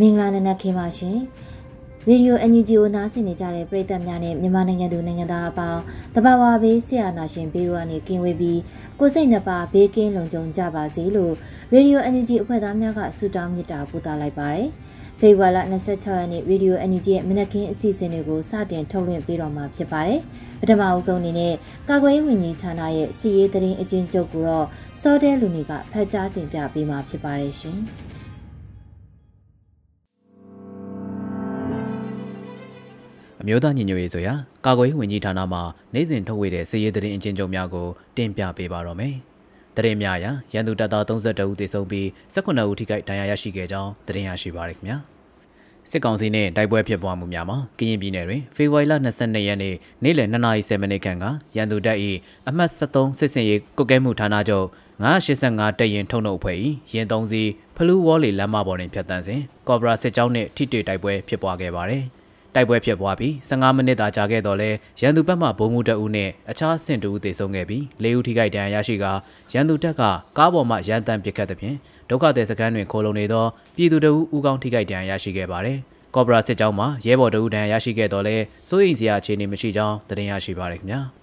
မင်္ဂလာနံနက်ခင်းပါရှင်ရေဒီယို NUG ကိုနားဆင်နေကြတဲ့ပရိသတ်များနဲ့မြန်မာနိုင်ငံသူနိုင်ငံသားအပေါင်းတဘာဝဘေးဆရာနာရှင်ဘေးတို့ကနေကင်းဝေးပြီးကိုစိတ်နှပါဘေးကင်းလုံခြုံကြပါစေလို့ရေဒီယို NUG အဖွဲ့သားများကဆုတောင်းမေတ္တာပို့သလိုက်ပါတယ်ဖေဖော်ဝါရီလ26ရက်နေ့ရေဒီယို NUG ရဲ့မနက်ခင်းအစီအစဉ်တွေကိုစတင်ထုတ်လွှင့်ပေးတော့မှာဖြစ်ပါတယ်ပထမအဆုံးအနေနဲ့ကာကွယ်ရေးဝန်ကြီးဌာနရဲ့စီရေးသတင်းအကျဉ်းချုပ်ကိုတော့စောတဲလူနေကဖတ်ကြားတင်ပြပေးမှာဖြစ်ပါတယ်ရှင်။ မျိုးသားညီညွတ်ရေးဆိုရာကာကွယ်ရေးဝန်ကြီးဌာနမှနိုင်စဉ်ထုတ်ဝေတဲ့စစ်ရေးသတင်းအကျဉ်းချုပ်များကိုတင်ပြပေးပါတော့မယ်။သတင်းများအရရန်သူတပ်သား32ဦးသေဆုံးပြီး18ဦးထိခိုက်ဒဏ်ရာရရှိခဲ့ကြောင်းသတင်းရရှိပါရခင်ဗျာ။စစ်ကောင်စီနဲ့တိုက်ပွဲဖြစ်ပွားမှုများမှာကရင်ပြည်နယ်တွင်ဖေဖော်ဝါရီလ22ရက်နေ့နေ့လယ်2:30မိနစ်ခန့်ကရန်သူတပ်၏အမှတ်73စစ်စင်ရေးကုတ်ကဲမှုဌာနချုပ်985တပ်ရင်ထုံနှုတ်အဖွဲ့၏ရင်သုံးစီဖလူးဝေါ်လီလမ်းမပေါ်တွင်ဖြတ်တန်းစဉ်ကော့ဘရာစစ်ကြောင်းနှင့်ထိတွေ့တိုက်ပွဲဖြစ်ပွားခဲ့ပါသည်။ တိုက်ပွဲဖြစ်ပွားပြီး15မိနစ်သာကြာခဲ့တော့လဲရန်သူဘက်မှဘုံမှုတအုပ်နဲ့အခြားဆင့်တူသေဆုံးခဲ့ပြီး၄ဦးထိခိုက်ဒဏ်ရာရရှိကရန်သူတပ်ကကားပေါ်မှရန်တမ်းပစ်ခတ်သဖြင့်ဒုက္ခသည်စခန်းတွင်ခိုလုံနေသောပြည်သူတအုပ်ဦးကောင်းထိခိုက်ဒဏ်ရာရရှိခဲ့ပါတယ်။ကော့ဘရာစစ်ကြောင်းမှာရဲဘော်တအုပ်ဒဏ်ရာရရှိခဲ့တော့လဲစိုးရိမ်စရာအခြေအနေမရှိကြောင်းသတင်းရရှိပါရခင်ဗျာ။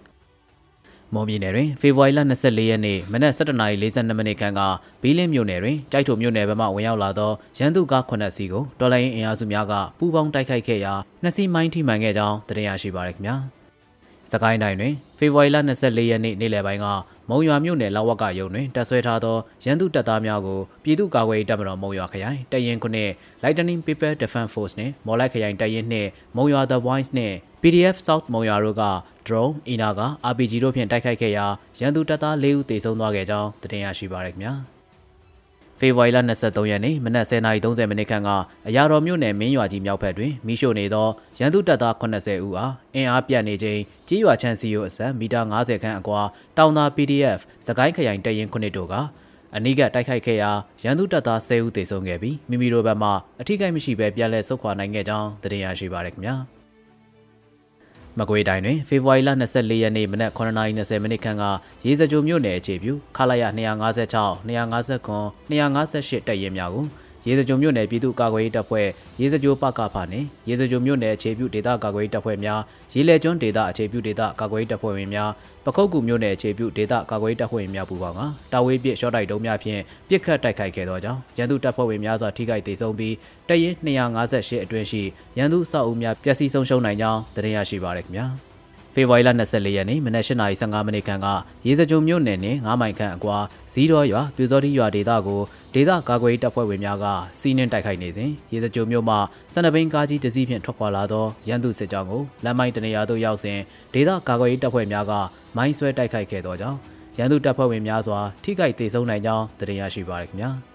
မော်ပြည်နယ်တွင်ဖေဖော်ဝါရီလ24ရက်နေ့မနက်7:42မိနစ်ခန့်ကဘီလင်းမြို့နယ်တွင်တိုက်ထုံမြို့နယ်ဘက်မှဝင်ရောက်လာသောရန်သူကား9စီးကိုတော်လိုင်းအင်အားစုများကပူးပေါင်းတိုက်ခိုက်ခဲ့ရာနှစ်စီးမိုင်းထိမှန်ခဲ့ကြောင်းသတင်းရရှိပါရခင်ဗျာ။စကိုင်းတိုင်းတွင်ဖေဖော်ဝါရီလ24ရက်နေ့နေ့လယ်ပိုင်းက မုံရွာမြို့နယ်လောက်ဝက်ကရုံတွင်တပ်ဆွဲထားသောရန်သူတပ်သားများကိုပြည်သူ့ကာကွယ်ရေးတပ်မတော်မုံရွာခရိုင်တရင်ခုနှစ် Lightning People Defense Force နှင့်မော်လိုက်ခရိုင်တရင်နှင့်မုံရွာ The Voice နှင့် PDF South မုံရွာတို့က drone အီနာက RPG တို့ဖြင့်တိုက်ခိုက်ခဲ့ရာရန်သူတပ်သား၄ဦးသေဆုံးသွားခဲ့ကြောင်းသတင်းရရှိပါရခင်ဗျာ ဖေဖော်ဝါရီလ23ရက်နေ့မနက်10:30မိနစ်ခန့်ကအရာတော်မြို့နယ်မင်းရွာကြီးမြောက်ဘက်တွင်မိရှို့နေသောရန်သူတပ်သား80ဦးအားအင်အားပြတ်နေခြင်းကြီးရွာချမ်းစီယိုအစံမီတာ90ခန့်အကွာတောင်သာ PDF စကိုင်းခရိုင်တရင်ခုနှစ်တို့ကအနီးကတိုက်ခိုက်ခဲ့ရာရန်သူတပ်သား10ဦးသေဆုံးခဲ့ပြီးမိမိတို့ဘက်မှအထိကိမရှိဘဲပြန်လည်ဆုတ်ခွာနိုင်ခဲ့ကြောင်းသတင်းရရှိပါရခင်ဗျာ။ မကွေးတိုင်းတွင်ဖေဖော်ဝါရီလ24ရက်နေ့မနက်9:20မိနစ်ခန့်ကရေစကြိုမြို့နယ်အခြေပြုခလာရ256 259 258တပ်ရင်းများကို ရေစကြိုမြို့နယ်ပြည်သူ့ကာကွယ်ရေးတပ်ဖွဲ့ရေစကြိုပကဖာနှင့်ရေစကြိုမြို့နယ်အခြေပြုဒေသကာကွယ်ရေးတပ်ဖွဲ့များရေလဲကျွန်းဒေသအခြေပြုဒေသကာကွယ်ရေးတပ်ဖွဲ့ဝင်များပခုတ်ကူမြို့နယ်အခြေပြုဒေသကာကွယ်ရေးတပ်ဖွဲ့ဝင်များပူးပေါင်းကတာဝေးပစ်ရှော့တိုက်တုံးများဖြင့်ပစ်ခတ်တိုက်ခိုက်ခဲ့သောကြောင့်ရန်သူတပ်ဖွဲ့ဝင်များစွာထိခိုက်ဒေဆုံးပြီးတရင်258အတွင်းရှိရန်သူစောက်အုပ်များပျက်စီးဆုံးရှုံးနိုင်ကြောင်းသတင်းရရှိပါရခင်ဗျာ။ ဖေဖော်ဝါရီလ24ရက်နေ့မနက်8:15မိနစ်ခန့်ကရေစကြုံမြို့နယ်နှင့်9မိုင်ခန့်အကွာဇီးတော်ရွာပြူစောတိရွာဒေသကိုဒေသကာကွယ်ရေးတပ်ဖွဲ့ဝင်များကစီးနှင်းတိုက်ခိုက်နေစဉ်ရေစကြုံမြို့မှစနဘိန်းကားကြီးတစ်စီးဖြင့်ထွက်ခွာလာသောရန်သူစစ်ကြောင်းကိုလမ်းမိုင်းတနေရာသို့ရောက်စဉ်ဒေသကာကွယ်ရေးတပ်ဖွဲ့များကမိုင်းဆွဲတိုက်ခိုက်ခဲ့သောကြောင့်ရန်သူတပ်ဖွဲ့ဝင်များစွာထိခိုက်ဒေဆုံးနိုင်ကြောင်းသိရရှိပါရခင်ဗျာ။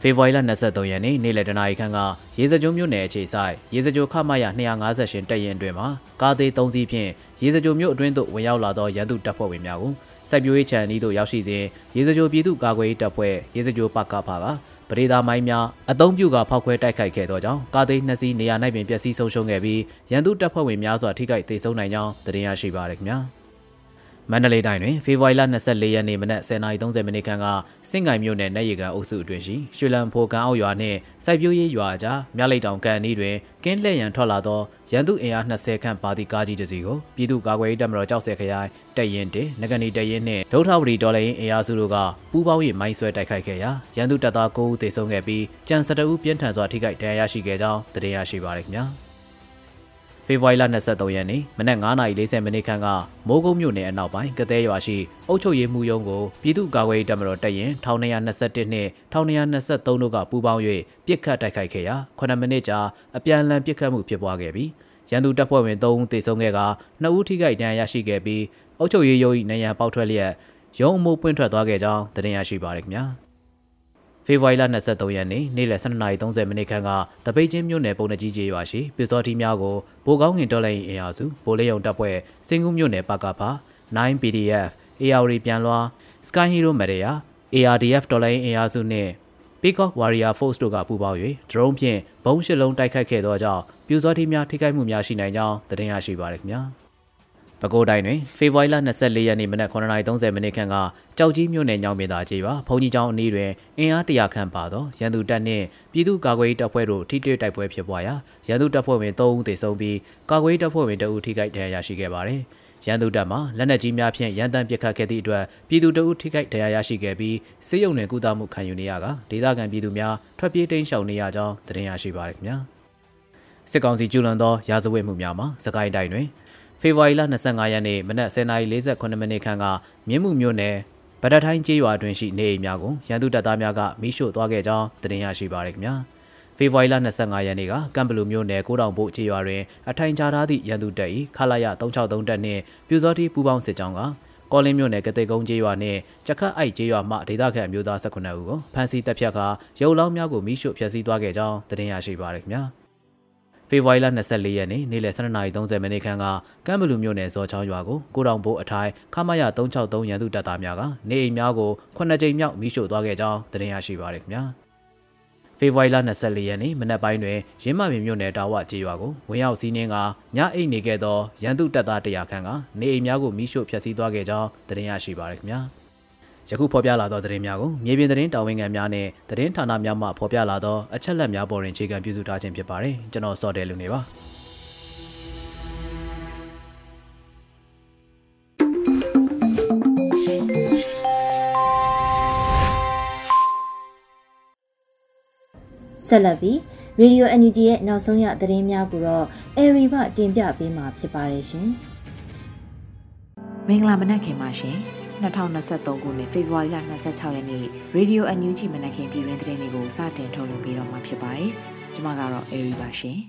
ဖေဖော်ဝါရီလ23ရက်နေ့နေ့လယ်တနာရီခန့်ကရေစကြိုမြို့နယ်အခြေဆိုင်ရေစကြိုခမရ258တပ်ရင်အတွင်းမှာကားသေး3စီးဖြင့်ရေစကြိုမြို့အတွင်းသို့ဝင်ရောက်လာသောရန်သူတပ်ဖွဲ့ဝင်များကိုစိုက်ပျိုးရေးခြံအနီးသို့ရောက်ရှိစဉ်ရေစကြိုပြည်သူ့ကာကွယ်ရေးတပ်ဖွဲ့ရေစကြိုပကဖာကပရိဒါမိုင်းများအုံပြုကဖောက်ခွဲတိုက်ခိုက်ခဲ့သောကြောင့်ကားသေးနှစ်စီးနေရာ၌ပင်ပျက်စီးဆုံးရှုံးခဲ့ပြီးရန်သူတပ်ဖွဲ့ဝင်များစွာထိခိုက်ဒေဆုံးနိုင်ကြောင်းသိရရှိပါရခင်ဗျာ။ မမန္တလေးတိုင်းတွင်ဖေဖော်ဝါရီလ24ရက်နေ့မနက်10:30မိနစ်ခန့်ကစင်ကိုင်မြို့နယ်နယ်ရီကန်အုပ်စုအတွင်းရှိရွှေလံဖိုကန်အောက်ရွာနှင့်စိုက်ပျိုးရေးရွာကြားမြလိတ်တောင်ကန်အနီးတွင်ကင်းလှည့်ရန်ထွက်လာသောရန်သူအင်အား20ခန့်ပါတီကားကြီးတစ်စီးကိုပြည်သူ့ကာကွယ်ရေးတပ်မတော်ကြောက်စဲခရိုင်တပ်ရင်းတင်ငကနီတပ်ရင်းနှင့်ဒုထဝရီဒေါ်လာရင်းအင်အားစုတို့ကပူးပေါင်း၍မိုင်းဆွဲတိုက်ခိုက်ခဲ့ရာရန်သူတပ်သား9ဦးသေဆုံးခဲ့ပြီးကြံ12ဦးပြင်းထန်စွာထိခိုက်ဒဏ်ရာရရှိခဲ့ကြောင်းသိရရှိပါရခင်ဗျာ။ ဖေဖော်ဝါရီလ23ရက်နေ့မနက်9:40မိနစ်ခန့်ကမိုးကုတ်မြို့နယ်အနောက်ပိုင်းကသဲရွာရှိအုပ်ချုပ်ရေးမှူးရုံးကိုပြည်သူ့ကာကွယ်ရေးတပ်မတော်တပ်ရင်1221နှင့်1223တို့ကပူးပေါင်း၍ပြစ်ခတ်တိုက်ခိုက်ခဲ့ရာ9မိနစ်ကြာအပြန်အလှန်ပြစ်ခတ်မှုဖြစ်ပွားခဲ့ပြီးရန်သူတပ်ဖွဲ့ဝင်3ဦးသေဆုံးခဲ့က2ဦးထိခိုက်ဒဏ်ရာရရှိခဲ့ပြီးအုပ်ချုပ်ရေးရုံး၏နေရန်ပေါက်ထွက်လျက်ရုံးအမှုပွင့်ထွက်သွားခဲ့ကြောင်းသိရရှိပါရခင်ဗျာ။ ဖေဖော်ဝါရီလ23ရက်နေ့နေ့လယ်12:30မိနစ်ခန့်ကတပိတ်ချင်းမြို့နယ်ပုံနှကြီးကျေးရွာရှိပြစောတိများကိုဗိုလ်ကောင်းငင်တော်လိုင်းအင်အားစုဗိုလ်လေးုံတပ်ဖွဲ့စင်ကူးမြို့နယ်ပကဖာ 9PDF AR ပြန်လွှာ Sky Hero Media ARDF တော်လိုင်းအင်အားစုနှင့် Peacock Warrior Force တို့ကပူးပေါင်း၍ဒရုန်းဖြင့်ဘုံးရှစ်လုံးတိုက်ခတ်ခဲ့သောကြောင့်ပြူစောတိများထိခိုက်မှုများရှိနိုင်ကြောင်းသတင်းရရှိပါရခင်ဗျာ။ ပဲခူးတိုင်းတွင်ဖေဖော်ဝါရီလ24ရက်နေ့မနက်9:30မိနစ်ခန့်ကကြောက်ကြီးမြို့နယ်ညောင်ပင်သာကျေးရွာဘုံကြီးကျောင်းအနီးတွင်အင်အားတရာခန့်ပါသောရန်သူတပ်နှင့်ပြည်သူ့ကာကွယ်ရေးတပ်ဖွဲ့တို့ထိတွေ့တိုက်ပွဲဖြစ်ပွားရာရန်သူတပ်ဖွဲ့ဝင်3ဦးသေဆုံးပြီးကာကွယ်ရေးတပ်ဖွဲ့ဝင်2ဦးထိခိုက်ဒဏ်ရာရရှိခဲ့ပါသည်ရန်သူတပ်မှလက်နက်ကြီးများဖြင့်ရန်တမ်းပစ်ခတ်ခဲ့သည့်အတွက်ပြည်သူတအုပ်ထိခိုက်ဒဏ်ရာရရှိခဲ့ပြီးစစ်ရုံနယ်ကုသမှုခံယူနေရကဒေသခံပြည်သူများထွက်ပြေးတိမ်းရှောင်နေရကြောင်းသတင်းရရှိပါရခင်ဗျာစစ်ကောင်စီကျူးလွန်သောရာဇဝတ်မှုများမှာစကိုင်းတိုင်းတွင် ဖေဖော်ဝါရီလ25ရက်နေ့မနက်10:48မိနစ်ခန့်ကမြင်းမှုမြို့နယ်ဗဒထိုင်းကျေးရွာတွင်ရှိနေအိမ်များကိုရန်သူတပ်သားများကမိရှို့သွားခဲ့ကြောင်းသတင်းရရှိပါရခင်ဗျာဖေဖော်ဝါရီလ25ရက်နေ့ကကမ်ဘလူမြို့နယ်ကိုတောင်ဘို့ကျေးရွာတွင်အထိုင်ချထားသည့်ရန်သူတပ်၏ခလာရ363တပ်နှင့်ပြူစောတိပူပေါင်းစစ်ကြောင်းကကောလင်းမြို့နယ်ကတိတ်ကုန်းကျေးရွာနှင့်ကြခတ်အိုက်ကျေးရွာမှဒေသခံအမျိုးသား19ဦးကိုဖမ်းဆီးတပ်ဖြတ်ကာရုပ်လောင်းများကိုမိရှို့ဖျက်ဆီးသွားခဲ့ကြောင်းသတင်းရရှိပါရခင်ဗျာ။ ဖေဖော်ဝါရီလ24ရက်နေ့နေ့လယ်12:30မိနစ်ခန့်ကကမ်ဘလူမြို့နယ်ဇော်ချောင်းရွာကိုကိုတောင်ဘိုးအထိုင်ခမရ363ရန်သူတပ်သားများကနေအိမ်များကို9ကြိမ်မြောက်မိရှို့သွားခဲ့ကြောင်းသတင်းရရှိပါရခင်ဗျာဖေဖော်ဝါရီလ24ရက်နေ့မနက်ပိုင်းတွင်ရင်းမပင်မြို့နယ်တာဝကျေးရွာကိုဝင်ရောက်စီးနှင်းကညအိတ်နေခဲ့သောရန်သူတပ်သား100ခန့်ကနေအိမ်များကိုမိရှို့ဖျက်ဆီးသွားခဲ့ကြောင်းသတင်းရရှိပါရခင်ဗျာ။ ယခုဖော်ပြလာသောသတင်းများကိုမြေပြင်သတင်းတာဝန်ခံများနဲ့သတင်းဌာနများမှဖော်ပြလာသောအချက်လက်များပေါ်တွင်အခြေခံပြုစုထားခြင်းဖြစ်ပါတယ်ကျွန်တော်စောတယ်လူနေပါဆက်လက်ပြီးရေဒီယို NUG ရဲ့နောက်ဆုံးရသတင်းများကိုတော့အေရီဘတင်ပြပေးမှာဖြစ်ပါတယ်ရှင်။မင်္ဂလာမနက်ခင်ပါရှင်။ 2023ခုနှစ်ဖေဖော်ဝါရီလ26ရက်နေ့ Radio NUG မနက်ခင်းပြည်တွင်သတင်းတွေကိုစတင်ထုတ်လွှင့်ပေးတော့မှာဖြစ်ပါတယ်။ကျွန်မကတော့အေရီပါရှင်။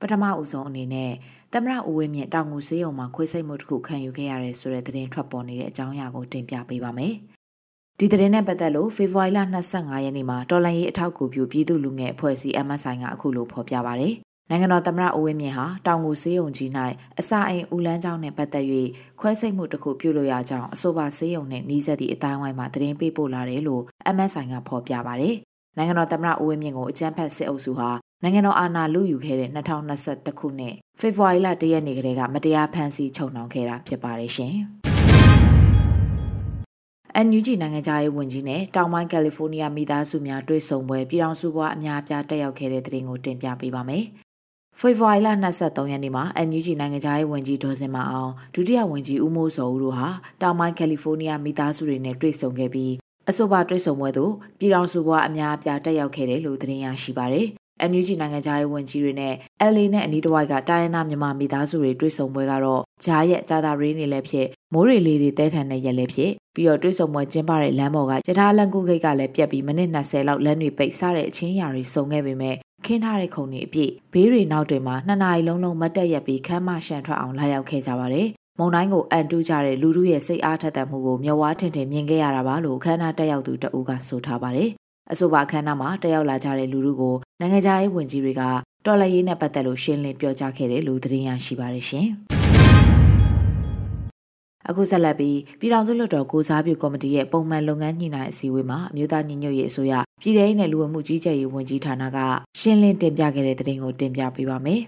ပထမအဦးဆုံးအနေနဲ့သမရဦးဝင်းမြင့်တောင်ငူစေးရုံမှာခွေးစိတ်မှုတစ်ခုခံယူခဲ့ရတဲ့ဆိုတဲ့သတင်းထွက်ပေါ်နေတဲ့အကြောင်းအရာကိုတင်ပြပေးပါမယ်။ဒီသတင်းနဲ့ပတ်သက်လို့ဖေဖော်ဝါရီလ25ရက်နေ့မှာတော်လန်ရေးအထောက်အကူပြုပြည်သူလူငယ်အဖွဲ့အစည်း MSI ကအခုလိုဖော်ပြပါဗျ။ နိုင်ငံတော်သမ္မတဦးဝင်းမြင့်ဟာတောင်ကိုစေးရုံကြီး၌အစာအိမ်ဦးလန်းကျောင်းနှင့်ပတ်သက်၍ခွဲစိတ်မှုတစ်ခုပြုလုပ်ရကြောင်းအဆိုပါစေးရုံနှင့်နှီးဆက်သည့်အတိုင်းဝိုင်းမှသတင်းပေးပို့လာတယ်လို့ MSI ကဖော်ပြပါတယ်။နိုင်ငံတော်သမ္မတဦးဝင်းမြင့်ကိုအကြမ်းဖက်စစ်အုပ်စုဟာနိုင်ငံတော်အာဏာလုယူခဲ့တဲ့2021ခုနှစ်ဖေဖော်ဝါရီလ၁ရက်နေ့ကတည်းကမတရားဖမ်းဆီးချုပ်နှောင်ခဲ့တာဖြစ်ပါတယ်ရှင်။ NUG နိုင်ငံသားရေးဝန်ကြီးနဲ့တောင်ပိုင်းကယ်လီဖိုးနီးယားမိသားစုများတွေ့ဆုံပွဲပြည်ထောင်စုဘွားအများအပြားတက်ရောက်ခဲ့တဲ့တဲ့တင်ကိုတင်ပြပေးပါမယ် ဖေဖော်ဝါရီလ23ရက်နေ့မှာ NUG နိုင်ငံသားရေးဝန်ကြီးဒေါ်စင်မအောင်ဒုတိယဝန်ကြီးဦးမိုးစောဦးတို့ဟာတောင်ပိုင်းကယ်လီဖိုးနီးယားမိသားစုတွေနဲ့တွေ့ဆုံခဲ့ပြီးအဆိုပါတွေ့ဆုံပွဲသို့ပြည်ထောင်စုဘွားအများအပြားတက်ရောက်ခဲ့တယ်လို့သတင်းရရှိပါရယ်။ NUG နိုင်ငံသားရေးဝန်ကြီးတွေနဲ့ LA နဲ့အနီးတစ်ဝိုက်ကတိုင်းရင်းသားမြန်မာမိသားစုတွေတွေ့ဆုံပွဲကတော့ဂျားရဲ့ဂျာသာရေးနေလည်းဖြစ်မိုးရီလေးတွေတဲထန်တဲ့ရက်လည်းဖြစ်ပြီးတော့တွေ့ဆုံပွဲကျင်းပတဲ့လမ်းပေါ်ကရထားလန်ကူဂိတ်ကလည်းပြက်ပြီးမိနစ်20လောက်လမ်းတွေပိတ်စားတဲ့အချင်းအရာတွေစုံခဲ့ပေမဲ့ ခင်းထားတဲ့ခုံတွေအပြည့်ဘေးတွေနောက်တွေမှာနှစ်နာရီလုံးလုံးမတ်တက်ရက်ပြီးခမ်းမရှန်ထွက်အောင်လာရောက်ခဲ့ကြပါတယ်။မုံတိုင်းကိုအန်တူးကြတဲ့လူလူရဲ့စိတ်အားထက်သန်မှုကိုမျက်ဝါးထင်ထင်မြင်ခဲ့ရတာပါလို့ခမ်းနားတက်ရောက်သူတအူးကဆိုထားပါတယ်။အဆိုပါခမ်းနားမှာတက်ရောက်လာကြတဲ့လူလူကိုနိုင်ငံခြားရေးဝန်ကြီးတွေကတော်လှန်ရေးနဲ့ပတ်သက်လို့ရှင်းလင်းပြောကြားခဲ့တယ်လို့သတင်းရရှိပါတယ်ရှင်။အခုဆက်လက်ပြီးပြည်ထောင်စုလွှတ်တော်ကိုစားပြုကော်မတီရဲ့ပုံမှန်လုပ်ငန်းညှိနှိုင်းအစည်းအဝေးမှာအမျိုးသားညီညွတ်ရေးအစိုးရ ပြည်ထောင်စုနဲ့လူဝင်မှုကြီးကြပ်ရေးဝန်ကြီးဌာနကရှင်းလင်းတင်ပြခဲ့တဲ့သတင်းကိုတင်ပြပေးပါမယ်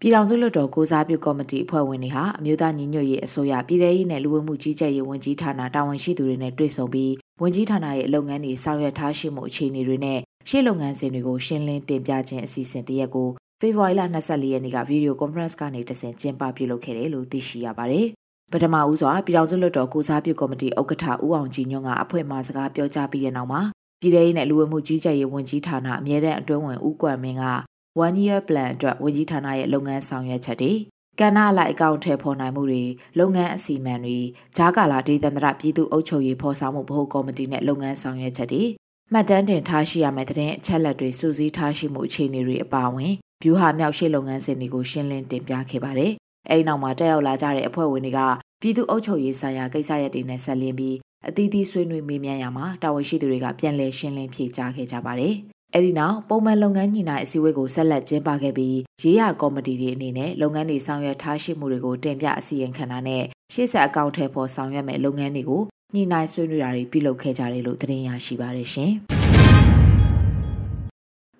ပြည်ထောင်စုလွှတ်တော်ကိုစားပြုကော်မတီအဖွဲ့ဝင်တွေဟာအမျိုးသားညီညွတ်ရေးအစိုးရပြည်ထရေးနဲ့လူဝင်မှုကြီးကြပ်ရေးဝန်ကြီးဌာနတာဝန်ရှိသူတွေနဲ့တွေ့ဆုံပြီးဝန်ကြီးဌာနရဲ့လုပ်ငန်းတွေဆောင်ရွက်ထားရှိမှုအခြေအနေတွေနဲ့ရှေ့လုပ်ငန်းစဉ်တွေကိုရှင်းလင်းတင်ပြခြင်းအစီအစဉ်တရက်ကိုဖေဖော်ဝါရီလ24ရက်နေ့ကဗီဒီယိုကွန်ဖရင့်ကနေတဆင့်ကျင်းပပြုလုပ်ခဲ့တယ်လို့သိရှိရပါတယ်။ပထမဦးစွာပြည်ထောင်စုလွှတ်တော်ကိုစားပြုကော်မတီဥက္ကဋ္ဌဦးအောင်ကြည်ညွန့်ကအဖွဲ့မှစကားပြောကြားပြီးတဲ့နောက်မှာ ပြည်ထောင်စုနဲ့လူဝင်မှုကြီးကြပ်ရေးဝန်ကြီးဌာနအမြဲတမ်းအတွင်းဝင်ဦးကွမ်မင်းက one year plan အတွက်ဝန်ကြီးဌာနရဲ့လုပ်ငန်းဆောင်ရွက်ချက်တွေကဏ္ဍလိုက်အကောင့်ထဲပေါ်နိုင်မှုတွေလုပ်ငန်းအစီအမံတွေဂျားကာလာဒေသန္တရပြည်သူ့အုပ်ချုပ်ရေးဖော်ဆောင်မှုဗဟိုကော်မတီနဲ့လုပ်ငန်းဆောင်ရွက်ချက်တွေမှတ်တမ်းတင်ထားရှိရမယ့်တဲ့အချက်လက်တွေစုစည်းထားရှိမှုအခြေအနေတွေအပါအဝင်ဗျူဟာမြောက်ရှိလုပ်ငန်းစဉ်တွေကိုရှင်းလင်းတင်ပြခဲ့ပါတယ်။အဲဒီနောက်မှာတက်ရောက်လာကြတဲ့အဖွဲ့ဝင်တွေကပြည်သူ့အုပ်ချုပ်ရေးဆိုင်ရာကိစ္စရပ်တွေနဲ့ဆက်လင်းပြီး အသီးသီးဆွေးနွေးမေးမြန်းရမှာတာဝန်ရှိသူတွေကပြန်လည်ရှင်းလင်းဖြေကြားခဲ့ကြပါတယ်။အဲဒီနောက်ပုံမှန်လုပ်ငန်းညှိနှိုင်းအစည်းအဝေးကိုဆက်လက်ကျင်းပခဲ့ပြီးရေးရကော်မတီတွေအနေနဲ့လုပ်ငန်းတွေဆောင်ရွက်ထားရှိမှုတွေကိုတင်ပြအစီရင်ခံတာနဲ့ရှေ့ဆက်အကောင့်ထဲပေါ်ဆောင်ရွက်မဲ့လုပ်ငန်းတွေကိုညှိနှိုင်းဆွေးနွေးတာတွေပြုလုပ်ခဲ့ကြတယ်လို့သတင်းရရှိပါတယ်ရှင်။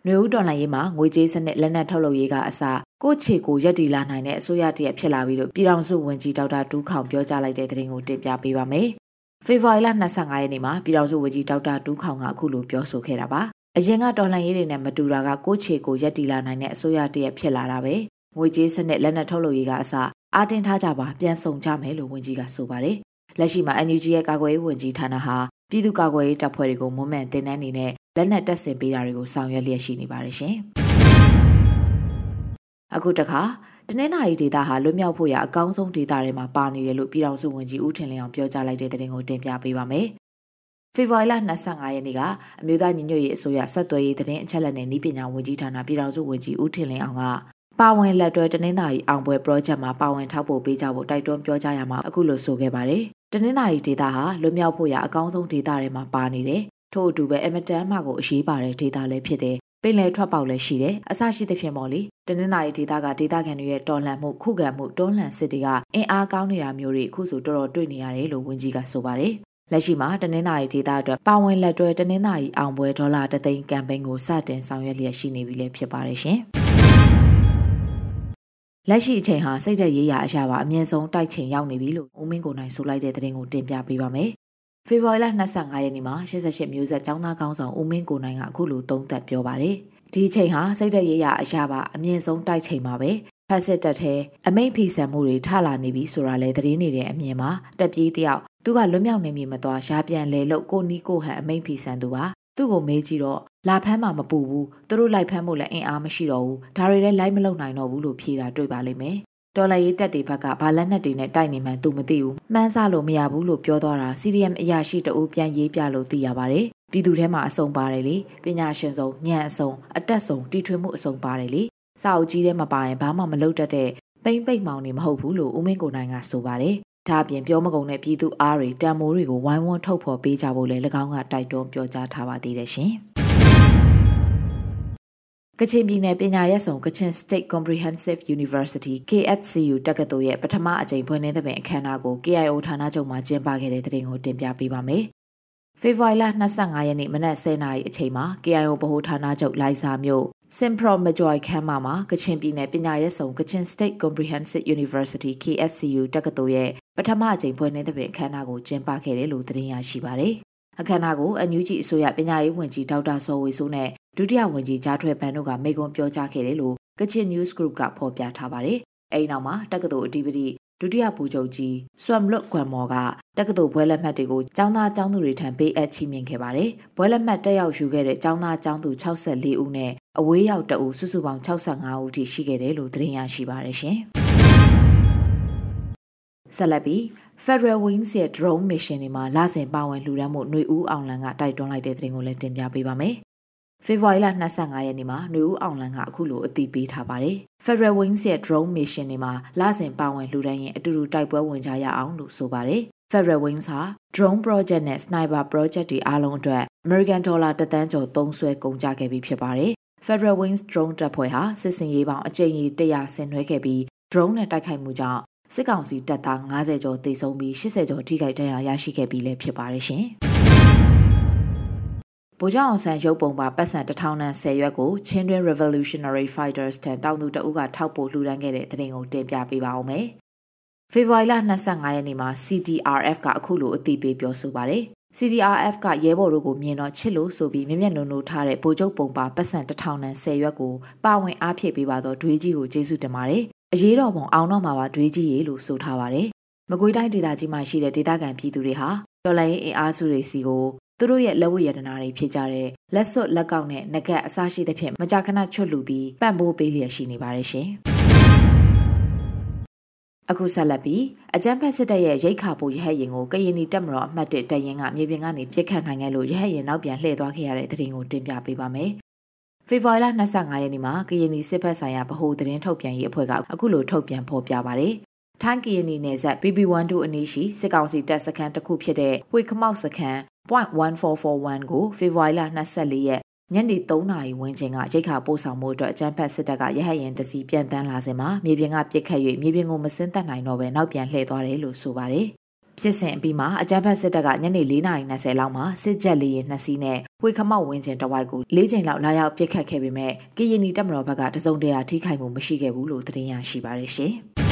နှွေဦးတော်လှန်ရေးမှာငွေကြေးစနစ်လက်နက်ထုတ်လုပ်ရေးကအစကိုချေကိုရက်တီလာနိုင်တဲ့အစိုးရတရက်ဖြစ်လာပြီးလို့ပြည်ထောင်စုဝန်ကြီးဒေါက်တာတူးခေါင်ပြောကြားလိုက်တဲ့သတင်းကိုတင်ပြပေးပါမယ်။ ဖေဖော်ဝါရီလ25ရက်နေ့မှာပြည်ထောင်စုဝန်ကြီးဒေါက်တာတူးခေါင်ကအခုလိုပြောဆိုခဲ့တာပါအရင်ကတော်လှန်ရေးတွေနဲ့မတူတာကကိုချေကိုရက်တီလာနိုင်တဲ့အစိုးရတရက်ဖြစ်လာတာပဲငွေကြေးစနစ်လက်နက်ထုတ်လုပ်ရေးကအစအာတင်ထားကြပါပြန်ဆောင်ကြမယ်လို့ဝန်ကြီးကဆိုပါတယ်လက်ရှိမှာ NUG ရဲ့ကာကွယ်ရေးဝန်ကြီးဌာနဟာပြည်သူ့ကာကွယ်ရေးတပ်ဖွဲ့တွေကိုမွမ်းမံတင်နန်းနေနဲ့လက်နက်တပ်ဆင်ပေးတာတွေကိုဆောင်ရွက်လျက်ရှိနေပါတယ်ရှင်အခုတခါ တနင်္သာရီဒေသဟာလွတ်မြောက်ဖို့ရအကောင်းဆုံးဒေသတွေမှာပါနေတယ်လို့ပြည်ထောင်စုဝန်ကြီးဦးထင်လင်းအောင်ပြောကြားလိုက်တဲ့သတင်းကိုတင်ပြပေးပါမယ်ဖေဖော်ဝါရီလ25ရက်နေ့ကအမျိုးသားညီညွတ်ရေးအစိုးရဆက်သွယ်ရေးသတင်းအချက်အလက်နဲ့ဤပညာဝန်ကြီးဌာနပြည်ထောင်စုဝန်ကြီးဦးထင်လင်းအောင်ကပါဝင်လက်တွဲတနင်္သာရီအောင်ပွဲ project မှာပါဝင်ထောက်ပို့ပေးကြဖို့တိုက်တွန်းပြောကြားရမှာအခုလိုဆိုခဲ့ပါတယ်။တနင်္သာရီဒေသဟာလွတ်မြောက်ဖို့ရအကောင်းဆုံးဒေသတွေမှာပါနေတယ်။ထို့အတူပဲအမတန်မှကိုအရေးပါတဲ့ဒေသလည်းဖြစ်တယ်။ ပင်လယ်ထွက်ပေါက်လည်းရှိတယ်။အစရှိသဖြင့်ပေါ့လေတနင်္သာရီဒေသကဒေသခံတွေရဲ့တော်လှန်မှုခုခံမှုတွန်းလှန်စစ်တွေကအင်အားကောင်းနေတာမျိုးတွေအခုဆိုတော်တော်တွေ့နေရတယ်လို့ဝန်ကြီးကဆိုပါတယ်။လက်ရှိမှာတနင်္သာရီဒေသအတွက်ပါဝင်လက်တွဲတနင်္သာရီအောင်ပွဲဒေါ်လာတသိန်းကမ်ပိန်းကိုစတင်ဆောင်ရွက်လျက်ရှိနေပြီလည်းဖြစ်ပါတယ်ရှင်။လက်ရှိအချိန်ဟာစိတ်သက်ရေးရာအရာပါအမြင့်ဆုံးတိုက်ချိန်ရောက်နေပြီလို့ဦးမင်းကိုနိုင်ဆိုလိုက်တဲ့သတင်းကိုတင်ပြပေးပါမယ်။ ဖေဖော်ဝါရီလ25ရက်နေ့မှာ88မျိုးဆက်ចောင်းသားကောင်းဆောင်ဦးမင်းကိုနိုင်ကအခုလိုသုံးသပ်ပြောပါတယ်။ဒီချိန်ဟာစိတ်သက်ရေးရာအရာပါအမြင့်ဆုံးတိုက်ချိန်ပါပဲဖက်စစ်တပ်ထဲအမိန့်ဖီဆန်မှုတွေထလာနေပြီဆိုတာလဲသတင်းနေတဲ့အမြင်မှာတက်ပြေးတယောက်သူကလွတ်မြောက်နေမည်မသွားရှားပြန်လဲလို့ကိုနီးကိုဟန်အမိန့်ဖီဆန်သူပါသူ့ကိုမေးကြည့်တော့လာဖမ်းမှမပူဘူးသူတို့လိုက်ဖမ်းဖို့လည်းအင်အားမရှိတော့ဘူးဒါတွေလည်းလိုက်မလုံနိုင်တော့ဘူးလို့ဖြေတာတွေ့ပါလိမ့်မယ် တော်လိုက်ရေးတက်တွေဘက်ကဘာလက်နက်တွေနဲ့တိုက်နေမှန်းသူမသိဘူးမှန်းဆလို့မရဘူးလို့ပြောသွားတာ CDM အရာရှိတအူးပြန်ရေးပြလို့သိရပါတယ်ပြည်သူထဲမှာအစုံပါတယ်လေပညာရှင်ဆုံးညံအစုံအတက်ဆုံးတီထွင်မှုအစုံပါတယ်လေစာအုပ်ကြီးထဲမှာပါရင်ဘာမှမလုပ်တတ်တဲ့ပိမ့်ပိတ်မောင်နေမဟုတ်ဘူးလို့ဦးမင်းကိုနိုင်ကဆိုပါတယ်။ဒါအပြင်ပြောမကုန်တဲ့ပြည်သူအားတွေတံမိုးတွေကိုဝိုင်းဝန်းထုတ်ဖော်ပေးကြဖို့လည်း၎င်းကတိုက်တွန်းပြောကြားထားပါသေးတယ်ရှင်။ ကချင်ပြည်နယ်ပညာရေးဆောင်ကချင် State Comprehensive University KSCU တက္ကသိုလ်ရဲ့ပထမအကြိမ်ဖွင့်တဲ့ပင်အခမ်းအနားကို KIO ဌာနချုပ်မှာကျင်းပခဲ့တဲ့တဲ့တင်ကိုတင်ပြပေးပါမယ်။ဖေဖော်ဝါရီလ25ရက်နေ့မနက်10:00နာရီအချိန်မှာ KIO ဗဟိုဌာနချုပ်လိုင်စာမြို့ Simpro Majoy ခမ်းမမှာကချင်ပြည်နယ်ပညာရေးဆောင်ကချင် State Comprehensive University KSCU တက္ကသိုလ်ရဲ့ပထမအကြိမ်ဖွင့်တဲ့ပင်အခမ်းအနားကိုကျင်းပခဲ့တယ်လို့သတင်းရရှိပါတယ်။အခမ်းအနားကိုအန်ယူဂျီအစိုးရပညာရေးဝန်ကြီးဒေါက်တာစောဝေစိုးနဲ့ ဒုတိယဝန်ကြီးကြားထွေပန်တို့ကမိန့်ခွန်းပြောကြားခဲ့တယ်လို့ကချင် News Group ကဖော်ပြထားပါတယ်။အဲဒီနောက်မှာတက္ကသိုလ်အဓိပတိဒုတိယဗိုလ်ချုပ်ကြီးဆွမ်လွတ်ကွမ်မော်ကတက္ကသိုလ်ဘွဲလက်မှတ်တွေကိုចောင်းသားចောင်းသူတွေထံပေးအပ်ချီးမြှင့်ခဲ့ပါတယ်။ဘွဲလက်မှတ်တက်ရောက်ယူခဲ့တဲ့ចောင်းသားចောင်းသူ64ဦးနဲ့အဝေးရောက်တအူစုစုပေါင်း65ဦးထိရှိခဲ့တယ်လို့သတင်းရရှိပါတယ်ရှင်။ဆက်လက်ပြီး Federal Wings ရဲ့ drone mission တွေမှာလစဉ်ပါဝင်လှူဒန်းမှုຫນွေဦးအောင်လန်ကတိုက်တွန်းလိုက်တဲ့သတင်းကိုလည်းတင်ပြပေးပါမယ်။ ဖေဖော်ဝါရီလ25ရက်နေ့မှာຫນွေဦးအောင်လန်ကအခုလိုအသိပေးထားပါတယ်။ Federal Wings ရဲ့ drone mission တွေမှာလစဉ်ပါဝင်လှူဒန်းရင်အတူတူတိုက်ပွဲဝင်ကြရအောင်လို့ဆိုပါတယ်။ Federal Wings ဟာ drone project နဲ့ sniper project တွေအားလုံးအတွက် American dollar တသန်းကျော်သုံးစွဲကုန်ကြခဲ့ပြီးဖြစ်ပါတယ်။ Federal Wings drone တပ်ဖွဲ့ဟာစစ်စင်ရေးပေါင်းအကြိမ်ကြီး100ဆင်နွှဲခဲ့ပြီး drone နဲ့တိုက်ခိုက်မှုကြောင့်စစ်ကောင်စီတပ်သား90ကျော်သေဆုံးပြီး80ကျော်ထိခိုက်ဒဏ်ရာရရှိခဲ့ပြီးလည်းဖြစ်ပါတယ်ရှင်။ ဗိုလ်ချုပ်အောင်ဆန်းရုပ်ပုံပါပတ်စံ1000နန်း10ရွက်ကိုချင်းတွင်း Revolutionary Fighters တန်တောင်သူတအုပ်ကထောက်ပို့လှူဒန်းခဲ့တဲ့တဲ့တင်ကိုတင်ပြပေးပါအောင်မယ်။ဖေဖော်ဝါရီလ25ရက်နေ့မှာ CDRF ကအခုလိုအသိပေးပြောဆိုပါတယ်။ CDRF ကရဲဘော်တို့ကိုမြင်တော့ချစ်လို့ဆိုပြီးမြမျက်နှုံနှုံထားတဲ့ဗိုလ်ချုပ်ပုံပါပတ်စံ1000နန်း10ရွက်ကိုပါဝင်အားဖြည့်ပေးပါတော့ဒွေးကြီးကိုကျေးဇူးတင်ပါတယ်။အရေးတော်ပုံအောင်တော့မှာပါဒွေးကြီးရေလို့ဆိုထားပါတယ်။မကွေးတိုင်းဒေသကြီးမှာရှိတဲ့ဒေသခံပြည်သူတွေဟာတော်လိုင်းအင်အားစုတွေစီကို သူတို့ရဲ့လက်ဝတ်ရတနာတွေဖြစ်ကြတဲ့လက်စွပ်လက်ကောက်နဲ့ငကက်အစားရှိသဖြင့်မကြာခဏချွတ်လူပြီးပံ့ပိုးပေးလျက်ရှိနေပါတယ်ရှင်။အခုဆက်လက်ပြီးအကြမ်းဖက်စစ်တပ်ရဲ့ရိတ်ခါပိုရဟတ်ရင်ကိုကရင်နီတပ်မတော်အမှတ်1တပ်ရင်ကမြေပြင်ကနေပြစ်ခတ်နိုင်ခဲ့လို့ရဟတ်ရင်နောက်ပြန်လှည့်သွားခဲ့ရတဲ့သတင်းကိုတင်ပြပေးပါမယ်။ဖေဖော်ဝါရီလ25ရက်နေ့မှာကရင်နီစစ်ဘက်ဆိုင်ရာဗဟိုသတင်းထုတ်ပြန်ရေးအဖွဲ့ကအခုလိုထုတ်ပြန်ဖော်ပြပါတယ်။ထိုင်းကရင်နီနယ်စပ် BB12 အနီးရှိစစ်ကောင်စီတပ်စခန်းတစ်ခုဖြစ်တဲ့ဝေခမောက်စခန်း 0.1441ကိုဖေဖော်ဝါရီလ24ရက်ညနေ3နာရီဝန်းကျင်ကရိတ်ခါပို့ဆောင်မှုအတွက်အကြမ်းဖက်စစ်တပ်ကရဟတ်ရင်တစီပြန်တန်းလာစဉ်မှာမြေပြင်ကပြစ်ခတ်၍မြေပြင်ကိုမစင်းသက်နိုင်တော့ဘဲနောက်ပြန်လှည့်သွားတယ်လို့ဆိုပါတယ်။ဖြစ်စဉ်အပြီးမှာအကြမ်းဖက်စစ်တပ်ကညနေ4:20လောက်မှာစစ်ကြက်လေးရနှစ်စီးနဲ့ဝေခမောက်ဝင်းကျင်တဝိုက်ကို၄ချိန်လောက်လာရောက်ပြစ်ခတ်ခဲ့ပေမဲ့ကရင်နီတပ်မတော်ဘက်ကတစုံတရာထိခိုက်မှုမရှိခဲ့ဘူးလို့သတင်းရရှိပါတယ်ရှင်။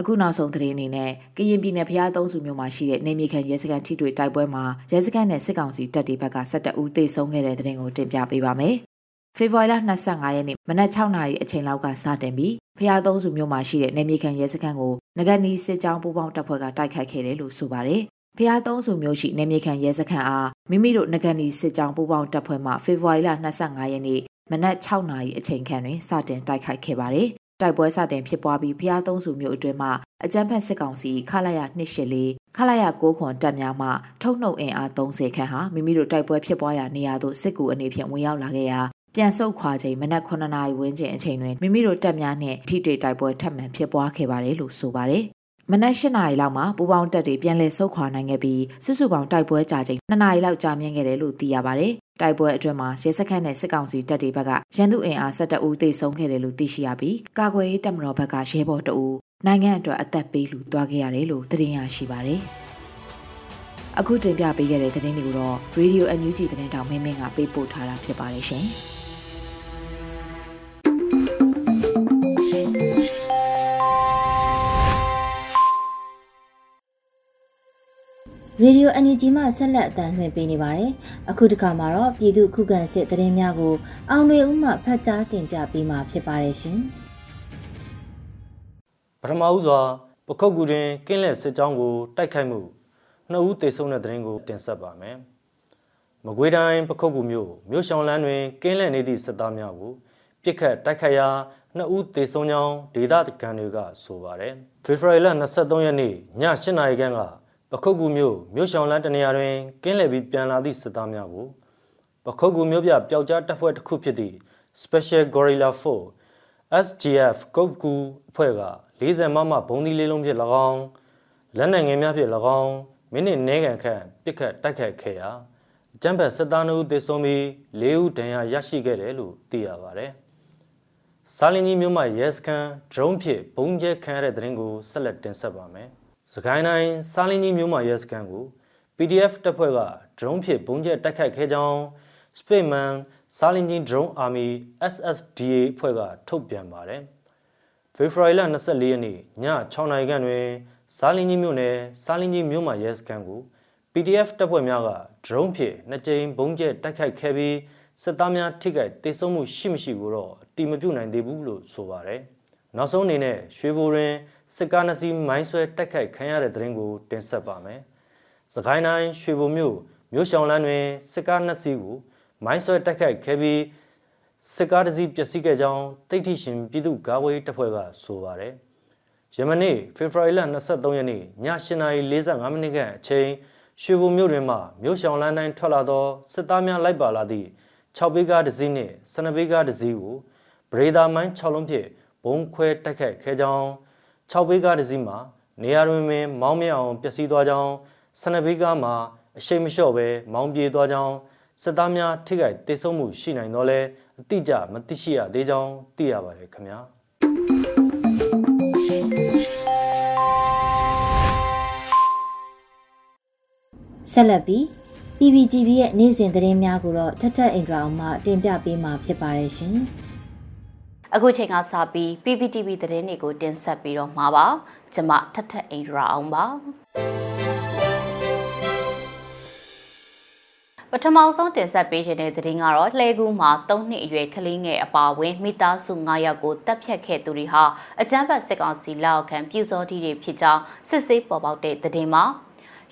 အခုနောက်ဆုံးသတင်းအနေနဲ့ကရင်ပြည်နယ်ဖျားသုံးစုမြို့မှာရှိတဲ့နေမြေခံရဲစခန်းထိတွေ့တိုက်ပွဲမှာရဲစခန်းနဲ့စစ်ကောင်စီတပ်တွေဘက်က12ဦးသေဆုံးခဲ့တဲ့သတင်းကိုတင်ပြပေးပါမယ်။ဖေဖော်ဝါရီလ25ရက်နေ့မနက်6နာရီအချိန်လောက်ကစတင်ပြီးဖျားသုံးစုမြို့မှာရှိတဲ့နေမြေခံရဲစခန်းကိုငကနီစစ်ကြောင်းပူးပေါင်းတပ်ဖွဲ့ကတိုက်ခိုက်ခဲ့တယ်လို့ဆိုပါတယ်။ဖျားသုံးစုမြို့ရှိနေမြေခံရဲစခန်းအားမိမိတို့ငကနီစစ်ကြောင်းပူးပေါင်းတပ်ဖွဲ့မှဖေဖော်ဝါရီလ25ရက်နေ့မနက်6နာရီအချိန်ခန့်တွင်စတင်တိုက်ခိုက်ခဲ့ပါတယ်။ တိုက်ပွဲစတင်ဖြစ်ပွားပြီးဖျားသုံးစုမျိုးအတွင်းမှာအကြမ်းဖက်စစ်ကောင်စီခလာရ284ခလာရ9ခွန်တပ်များမှထုတ်နှုတ်အင်အား30ခန့်ဟာမိမိတို့တိုက်ပွဲဖြစ်ပွားရာနေရာသို့စစ်ကူအနေဖြင့်ဝင်ရောက်လာခဲ့ရာပြန်ဆုတ်ခွာချိန်မနက်9နာရီဝန်းကျင်အချိန်တွင်မိမိတို့တပ်များနှင့်ထိတွေ့တိုက်ပွဲထပ်မံဖြစ်ပွားခဲ့ပါတယ်လို့ဆိုပါတယ် မနက်၈နာရီလောက်မှာပူပေါင်းတပ်တွေပြန်လည်ဆုတ်ခွာနိုင်ခဲ့ပြီးစုစုပေါင်းတိုက်ပွဲကြာချိန်2နာရီလောက်ကြာမြင့်ခဲ့တယ်လို့သိရပါတယ်။တိုက်ပွဲအတွင်းမှာရဲစခန်းနဲ့စစ်ကောင်စီတပ်တွေဘက်ကရန်သူအင်အား၁၁ဦးသေဆုံးခဲ့တယ်လို့သိရှိရပြီးကာကွယ်ရေးတပ်မတော်ဘက်ကရဲဘော်တအူနိုင်ငံအတွက်အသက်ပေးလူသွားခဲ့ရတယ်လို့သတင်းရရှိပါတယ်။အခုတင်ပြပေးခဲ့တဲ့သတင်းတွေကိုတော့ Radio NUG သတင်းတောင်မင်းမင်းကပေးပို့ထားတာဖြစ်ပါတယ်ရှင်။ ရေဒီယို NUG မှဆက်လက်အသံလွှင့်ပေးနေပါတယ်။အခုတစ်ခါမှာတော့ပြည်သူခုခံစစ်သတင်းများကိုအောင်တွေဦးမှဖတ်ကြားတင်ပြပေးမှာဖြစ်ပါတယ်ရှင်။ပထမဦးစွာပခုတ်ကူတွင်ကင်းလက်စစ်ကြောင်းကိုတိုက်ခိုက်မှုနှစ်ဦးသေဆုံးတဲ့သတင်းကိုတင်ဆက်ပါမယ်။မကွေးတိုင်းပခုတ်ကူမြို့မြို့ရှောင်းလန်းတွင်ကင်းလက်နေသည့်စစ်သားများကိုပြစ်ခတ်တိုက်ခိုက်ရာနှစ်ဦးသေဆုံးကြောင်းဒေသခံတွေကဆိုပါတယ်။ဖေဖော်ဝါရီလ23ရက်နေ့ည8:00နာရီခန့်က ပခုတ်ကူမြို့မြို့ရှောင်းလန်းတနေရာတွင်ကင်းလည်ပြီးပြန်လာသည့်စစ်သားများကိုပခုတ်ကူမြို့ပြပျောက်ကြားတပ်ဖွဲ့တစ်ခုဖြစ်သည့် Special Gorilla 4 SGF ကုတ်ကူအဖွဲ့က40မမဘုံဒီလေးလုံးဖြင့်၎င်းလက်နက်ငယ်များဖြင့်၎င်းမိနစ်နည်းကန်ခန့်ပစ်ခတ်တိုက်ခတ်ခဲ့ရာအကြမ်းဖက်စစ်သားတို့သေဆုံးပြီး၄ဦးဒဏ်ရာရရှိခဲ့တယ်လို့သိရပါတယ်။စာလင်းကြီးမြို့မှာရဲစခန်း drone ဖြင့်ဘုံကျဲခံရတဲ့တဲ့ရင်ကိုဆက်လက်တင်ဆက်ပါမယ်။ စကိုင်းတိုင်းစားလင်းကြီးမြို့မှာရဲစခန်းကို PDF တပ်ဖွဲ့က drone ဖြင့်ဘုံကျဲတိုက်ခိုက်ခဲ့ကြောင်း Spaceman စားလင်းကြီး drone army SSDA အဖွဲ့ကထုတ်ပြန်ပါတယ်။ဖေဖော်ဝါရီလ24ရက်နေ့ည6နာရီခန့်တွင်စားလင်းကြီးမြို့နယ်စားလင်းကြီးမြို့မှာရဲစခန်းကို PDF တပ်ဖွဲ့များက drone ဖြင့်နှစ်ကြိမ်ဘုံကျဲတိုက်ခိုက်ခဲ့ပြီးစစ်သားများထိခိုက်ဒေဆုံးမှုရှိမရှိကိုတော့အတိမပြုနိုင်သေးဘူးလို့ဆိုပါတယ်။နောက်ဆုံးအနေနဲ့ရွှေဘိုတွင် စစ်ကားနှစ်စီးမိုင်းဆွဲတိုက်ခိုက်ခံရတဲ့တဲ့ရင်ကိုတင်ဆက်ပါမယ်။စကိုင်းတိုင်းရွှေဘုံမြို့မြို့ရှောင်းလန်းတွင်စစ်ကားနှစ်စီးကိုမိုင်းဆွဲတိုက်ခိုက်ခဲ့ပြီးစစ်ကားတစ်စီးပျက်စီးခဲ့ကြောင်းတိတ်ထိရှင်ပြည်သူ့ကာကွယ်တပ်ဖွဲ့ကဆိုပါတယ်။ယမနေ့ဖေဖော်ဝါရီလ23ရက်နေ့ည8:45မိနစ်ခန့်အချိန်ရွှေဘုံမြို့တွင်မှမြို့ရှောင်းလန်းတိုင်းထွက်လာသောစစ်သားများလိုက်ပါလာသည့်6ဘီးကားတစ်စီးနှင့်12ဘီးကားတစ်စီးကိုဗရေဒါမိုင်း6လုံးဖြင့်ဘုံခွဲတိုက်ခိုက်ခဲ့ကြောင်း 6ဘေးကားတစ်စီးမှာနေရာတွင်ပင်မောင်းမြအောင်ပျက်စီးသွားကြောင်း12ဘေးကားမှာအရှိန်မလျှော့ပဲမောင်းပြေးသွားကြောင်းစစ်သားများထိခိုက်ဒေဆုံးမှုရှိနိုင်တော့လဲအတိအကျမသိရှိရသေးကြောင်းသိရပါတယ်ခင်ဗျာဆက်လက်ပြီး PPGB ရဲ့နေ့စဉ်သတင်းများကိုတော့ထထအင်ဒရာအောင်မှတင်ပြပေးမှာဖြစ်ပါတယ်ရှင်။ အခုချိန်ကစပြီး PPTV သတင်းတွေကိုတင်ဆက်ပြီးတော့မှာပါ။ကျွန်မထထအင်ဒရာအောင်ပါ။ပထမဆုံးတင်ဆက်ပေးခြင်းတဲ့သတင်းကတော့လှဲကူးမှာ၃နှစ်အရွယ်ကလေးငယ်အပါအဝင်မိသားစု9ယောက်ကိုတပ်ဖြတ်ခဲ့သူတွေဟာအကြမ်းဖက်စစ်ကောင်စီလက်အောက်ခံပြည်စောတိတွေဖြစ်ကြောင်းစစ်ဆေးပေါ်ပေါက်တဲ့သတင်းမှာ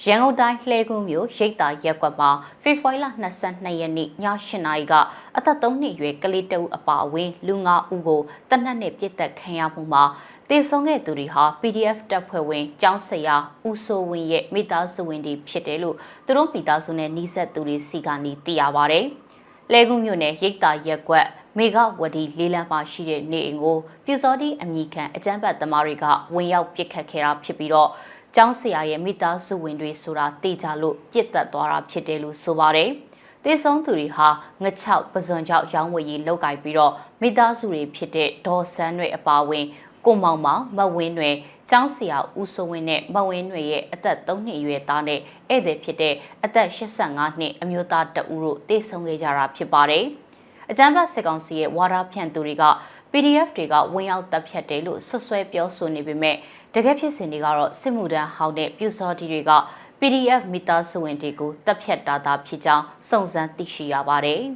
ရန်ကုန်တိုင်းလှဲကူးမြို့ရိတ်တာရက်ကွက်မှာဖေဖော်ဝါရီလ22ရက်နေ့ည8နာရီကအသက်3နှစ်အရွယ်ကလေးတအုပ်အပါအဝင်လူ9ဦးကိုတနက်နဲ့ပြစ်တက်ခံရမှုမှာတည်ဆုံခဲ့သူတွေဟာ PDF တပ်ဖွဲ့ဝင်ကျောင်းဆရာဦးစိုးဝင်းရဲ့မိသားစုဝင်တွေဖြစ်တယ်လို့သူတို့မိသားစုနဲ့နှိစက်သူတွေစီကနေသိရပါဗျ။လဲကူးမြို့နယ်ရိတ်တာရက်ကွက်မေဂဝတီလေးလမ်းမှာရှိတဲ့နေအိမ်ကိုပြူစောတိအမိခံအကြမ်းဖက်သမားတွေကဝင်ရောက်ပစ်ခတ်ခဲ့တာဖြစ်ပြီးတော့ ကျောင်းဆရာရဲ့မိသားစုဝင်တွေဆိုတာသိကြလို့ပြစ်တက်သွားတာဖြစ်တယ်လို့ဆိုပါတယ်။တေဆုံးသူတွေဟာငချောက်ပဇွန်ချောက်ရောင်းဝယ်ရေးလုပ်ကိုင်ပြီးတော့မိသားစုတွေဖြစ်တဲ့ဒေါ်ဆန်းတွေအပါဝင်ကိုမောင်မောင်မဝင်းတွေကျောင်းဆရာဦးစိုးဝင်းနဲ့မဝင်းတွေရဲ့အသက်3နှစ်အရွယ်သားနဲ့ဧည့်သည်ဖြစ်တဲ့အသက်85နှစ်အမျိုးသားတဦးတို့တေဆုံးခဲ့ကြတာဖြစ်ပါတယ်။အကြမ်းဖက်စစ်ကောင်စီရဲ့ဝါဒဖြန့်သူတွေက PDF တွေကဝင်ရောက်တပ်ဖြတ်တယ်လို့ဆွဆွဲပြောဆိုနေပေမဲ့ တကယ်ဖြစ်စဉ်တွေကတော့စစ်မှုထမ်းဟောင်းတဲ့ပြူစောတီတွေက PDF မိသားစုဝင်တွေကိုတပ်ဖြတ်တာသာဖြစ်ကြောင်းစုံစမ်းသိရှိရပါတယ်။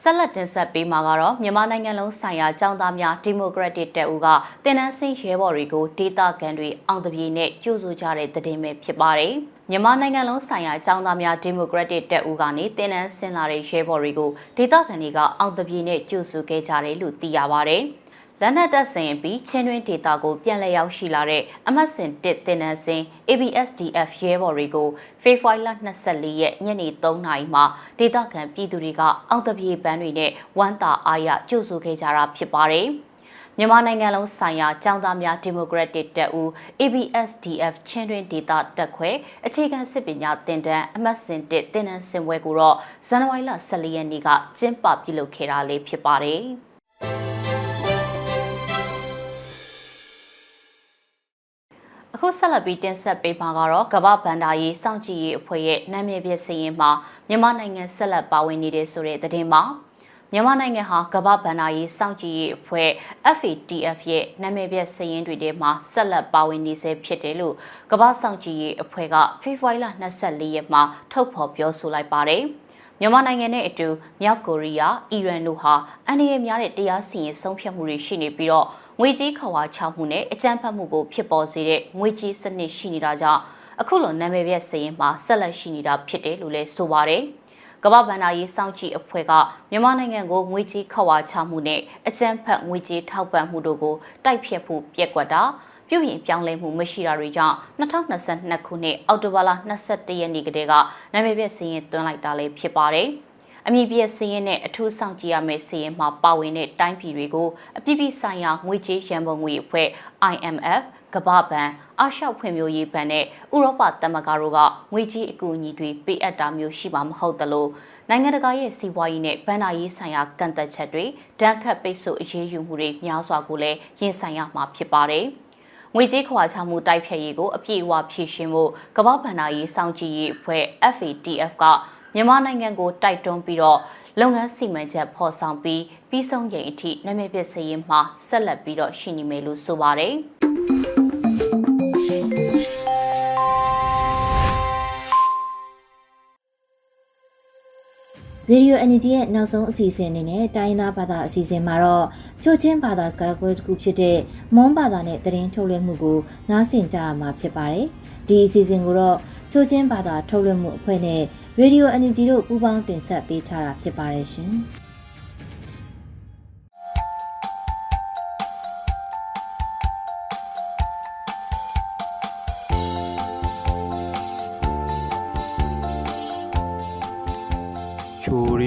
ဆက်လက်တင်ဆက်ပေးမှာကတော့မြန်မာနိုင်ငံလုံးဆိုင်ရာចောင်းသားများဒီမိုကရက်တစ်တပ်ဦးကတင်နန်းစင်းရဲဘော်တွေကိုဒေတာကန်တွေအောင်တပြေနဲ့ကြိုးဆိုကြတဲ့သတင်းပဲဖြစ်ပါတယ်။ မြန်မာနိုင်ငံလုံးဆိုင်ရာအကြောင်းသားများဒီမိုကရက်တစ်တပ်ဦးကနေတင်းနန်းဆင်လာတဲ့ရဲဘော်တွေကိုဒေသခံတွေကအောင်တပြေနဲ့ကြိုဆိုခဲ့ကြတယ်လို့သိရပါဗျ။လက်နက်တပ်ဆင်ပြီးချင်းတွင်းဒေတာကိုပြန်လည်ရောက်ရှိလာတဲ့အမတ်စင်တစ်တင်နန်းစင် ABSDF ရဲဘော်တွေကိုဖေဖော်ဝါရီလ24ရက်ညနေ3နာရီမှာဒေသခံပြည်သူတွေကအောင်တပြေပန်းတွေနဲ့ဝမ်းသာအားရကြိုဆိုခဲ့ကြတာဖြစ်ပါတယ်။ မြန်မာနိုင်ငံလုံးဆိုင်ရာចောင်းသားများဒီမိုကရက်တစ်တပ်ဦး ABSDF ချင်းတွင်ဒေသတပ်ခွဲအခြေခံစစ်ပညာသင်တန်းအမှတ်စဉ်1သင်တန်းစင်ပွဲကိုတော့ဇန်နဝါရီလ14ရက်နေ့ကကျင်းပပြုလုပ်ခဲ့တာလေးဖြစ်ပါတယ်။အခုဆက်လက်ပြီးတင်ဆက်ပေးမှာကတော့ကမ္ဘာဗန္ဒာရေးစောင့်ကြည့်ရေးအဖွဲ့ရဲ့နာမည်ပြစရင်မှာမြန်မာနိုင်ငံဆက်လက်ပါဝင်နေတဲ့ဆိုတဲ့သတင်းမှာ မြန်မာနိုင်ငံဟာကမ္ဘာဗန်နာရေးစောင့်ကြည့်ရေးအဖွဲ့ FATF ရဲ့နာမည်ပြစည်ရင်းတွေထဲမှာဆက်လက်ပါဝင်နေဆဲဖြစ်တယ်လို့ကမ္ဘာစောင့်ကြည့်ရေးအဖွဲ့ကဖေဖော်ဝါရီလ24ရက်မှာထုတ်ဖော်ပြောဆိုလိုက်ပါတယ်။မြန်မာနိုင်ငံနဲ့အတူမြောက်ကိုရီးယား၊အီရန်တို့ဟာအန္တရာယ်များတဲ့တရားစီရင်ဆုံးဖြတ်မှုတွေရှိနေပြီးတော့ငွေကြီးခွာချမှုနဲ့အကြမ်းဖက်မှုကိုဖြစ်ပေါ်စေတဲ့ငွေကြီးစနစ်ရှိနေတာကြောင့်အခုလိုနာမည်ပြစည်ရင်မှာဆက်လက်ရှိနေတာဖြစ်တယ်လို့လည်းဆိုပါတယ်။ ကမ္ဘာဗန္ဒာရေးစောင့်ကြည့်အဖွဲ့ကမြန်မာနိုင်ငံကိုငွေကြေးခဝါချမှုနဲ့အကြမ်းဖက်ငွေကြေးထောက်ပံ့မှုတို့ကိုတိုက်ဖြတ်ဖို့ပြက်ကွက်တာပြုပြင်ပြောင်းလဲမှုမရှိတာတွေကြောင့်2022ခုနှစ်အောက်တိုဘာလ22ရက်နေ့ကတည်းကနာမည်ပြစည်ရင်သွင်းလိုက်တာလည်းဖြစ်ပါတယ်။အမည်ပြစည်ရင်နဲ့အထူးဆောင်ကြည့်ရမယ့်စည်ရင်မှာပါဝင်တဲ့တိုင်းပြည်တွေကိုအပြည့်ပြည့်ဆိုင်ရာငွေကြေးရန်ပုံငွေအဖွဲ့ IMF ကမ္ဘာ့ဘဏ်အာရှဖွံ့ဖြိုးရေးဘဏ်နဲ့ဥရောပသမဂ္ဂတို့ကငွေကြေးအကူအညီတွေပေးအပ်တာမျိုးရှိမှာမဟုတ်သလိုနိုင်ငံတကာရဲ့စီးပွားရေးနဲ့ဗန်နာရေးဆိုင်ရာကန့်သက်ချက်တွေဒဏ်ခတ်ပိတ်ဆို့အရေးယူမှုတွေများစွာကိုလည်းရင်ဆိုင်ရမှာဖြစ်ပါတယ်။ငွေကြေးခွာချမှုတိုက်ဖြတ်ရေးကိုအပြည့်အဝဖြည့်ရှင်းဖို့ကမ္ဘာ့ဗန်နာရေးစောင့်ကြည့်ရေးအဖွဲ့ FATF ကမြန်မာနိုင်ငံကိုတိုက်တွန်းပြီးတော့လုပ်ငန်းစီမံချက်ဖော်ဆောင်ပြီးပြီးဆုံးချိန်အထိနာမည်ပြစရင်မှာဆက်လက်ပြီးတော့ရှိနေမယ်လို့ဆိုပါတယ်။ ရေဒီယိုအန်ဂျီရဲ့နောက်ဆုံးအစီအစဉ်အနေနဲ့တိုင်းသားဘာသာအစီအစဉ်မှာတော့ချိုချင်းဘာသာစကားကွဲတစ်ခုဖြစ်တဲ့မွန်ဘာသာနဲ့သတင်းထုတ်လွှင့်မှုကိုနားဆင်ကြရမှာဖြစ်ပါတယ်။ဒီအစီအစဉ်ကိုတော့ချိုချင်းဘာသာထုတ်လွှင့်မှုအဖွဲ့နဲ့ရေဒီယိုအန်ဂျီတို့ပူးပေါင်းတင်ဆက်ပေးထားတာဖြစ်ပါတယ်ရှင်။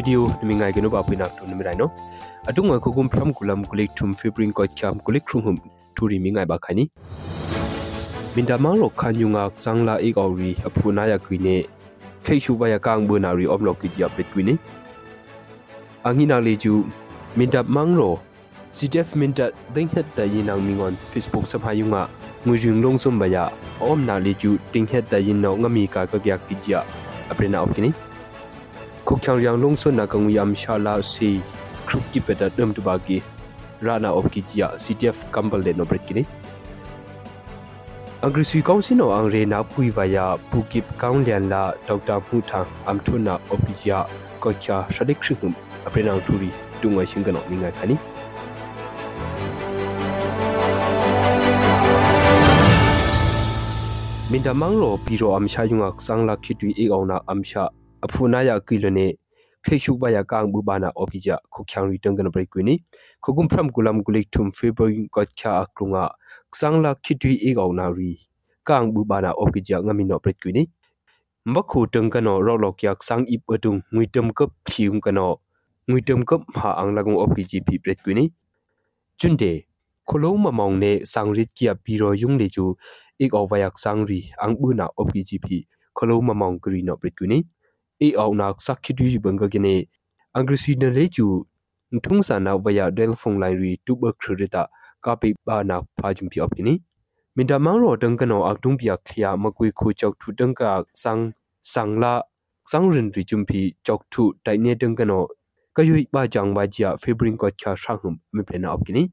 ရေဒီယိုနမိငိုင်ကနဘပိနာတူနမိရိုင်နောအတုငွေခုကုမ်ဖရမ်ကူလမ်ကုလိထုမ်ဖေပရင်ကိုချမ်ကုလိခရုံဟုမ်ထူရီမိငိုင်ဘာခနီမင်ဒမာရောခန်ယုံငါဆန်းလာအေကောရီအဖူနာယကွီ နေခေရှုဝယကန်ဘူနာရီအုံလောက်ကီဂျီအပစ်ကွီနေအငိနာလီဂျူမင်ဒမန်းရော CTF minta ding het da yin nang mingon Facebook sa phayunga ngui jing long sum baya om na li ju ding het da yin no ngami ka ka gyak ki ja aprena opkini khok chang yang long sun na kang yam sha la si krup ki peta dum tu ba ki rana op ki ja CTF kambal le no bret kini အင်္ဂရိစီကောင်စီနိုအင်ရေနာပူဝါယာပူကိပကောင်လျန်လာဒေါက်တာဖူထာအမ်ထုနာအိုပီဂျာကောချာရှဒိကရှိခုအပရနောင်တူရီတုငွေရှင်ကနောမိငါခနီမင်ဒမန်ရောပီရောအမ်ရှာယုံအခဆန်းလာခိတူအေအောင်နာအမ်ရှာ အဖူနာယာကီလနေခေရှုဘယာကောင်ဘူဘာနာအိုပီဂျာခုချောင်ရီတန်ကနပရိကွနီခုကုမ်ဖရမ်ကူလမ်ကူလိကထုမ်ဖေဘရီကောချာအကရုငါ sang la khitui e gau na ri kang bu bana opi ja ngami no pret kwini mbakhu tung kano ro lo kyak sang ip atung ngui tum kap phiung kano ngui tum kap ha ang lagung opi ji phi pret kwini chunde kholo ma mong ne sang rit kia pi ro yung le chu ik aw wayak sang ri ang bu na opi ji phi kholo ma mong kri no pret kwini e aw na sak khitui bang ga gene angrisi na le chu thung sa na waya del phone line ri tu ba khrita ကပိဘာနာဖာဂျုံပြအပကိနီမင်တမောင်ရောတန်ကနောအကတုံပြခလျာမကွေခုချောက်ထူတန်ကဆန်းဆန်းလာဆန်းရင်ရီဂျုံပီချောက်ထူတိုင်နေတန်ကနောကယွိဘာဂျန်ဘာဂျာဖေဘရင်ကိုချာရှာဟုံမပလနာအပကိနီ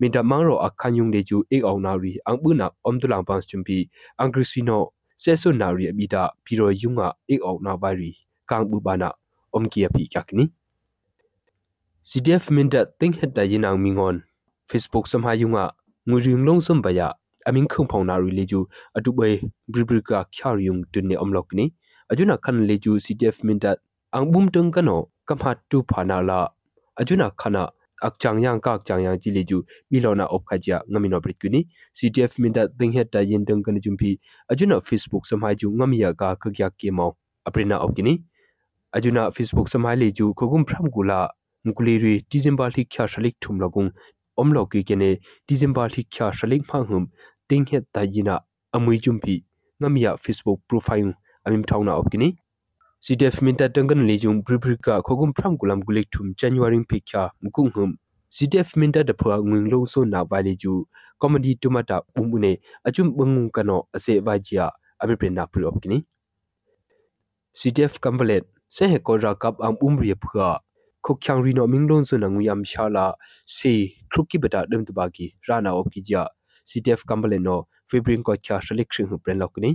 မင်တမောင်ရောအခန်ယုံလေကျူအေအောင်နာရီအန်ပူနာအုံဒလန်ပန်းဂျုံပီအန်ဂရစီနိုဆေဆုနာရီအဘီတာဘီရောယုံငါအေအောင်နာဘာရီ ကန်ဘူဘာနာအုံကီယပီကကနီ CDF minda ting het da yinang mingon facebook samha yunga nguring long som baya aming khung phau na ri leju atu bai bribri ka khyar yung tun ne omlok ni ajuna khan leju ctf minta angbum tung kano kamha tu phana la ajuna khana akchang yang ka akchang yang ji leju milona op khaja ngamino brit kuni ctf minta ding het ta yin tung kan jumpi ajuna facebook samha ju ngamia ka khagya ke mau aprina op kini ajuna facebook samha leju khogum phram gula mukuli ri december thik kya shalik thum lagung omlo ki kene december thi kya shalik phang hum ting het ta yina amui jumpi ngamia facebook profile amim thawna opkini cdf minta tangan lejum bribrika khogum phram gulam gulik thum january phikya mukung hum cdf minta da phwa ngwing lo so na vale ju comedy tumata umune achum bangung kano ase vajia ami prena pri opkini cdf kambalet se he ko ra kap am umri phwa ခုချောင်ရီနိုမင်းလုံးစနငူယမ်ရှာလာစီခရုကိဘတာဒမ်တဘာကီရာနာအော့ကီဂျာ CTF ကမ်ဘလေနိုဖေဘရင်ကိုချာရှလိခရင်ဟပရန်လောက်နီ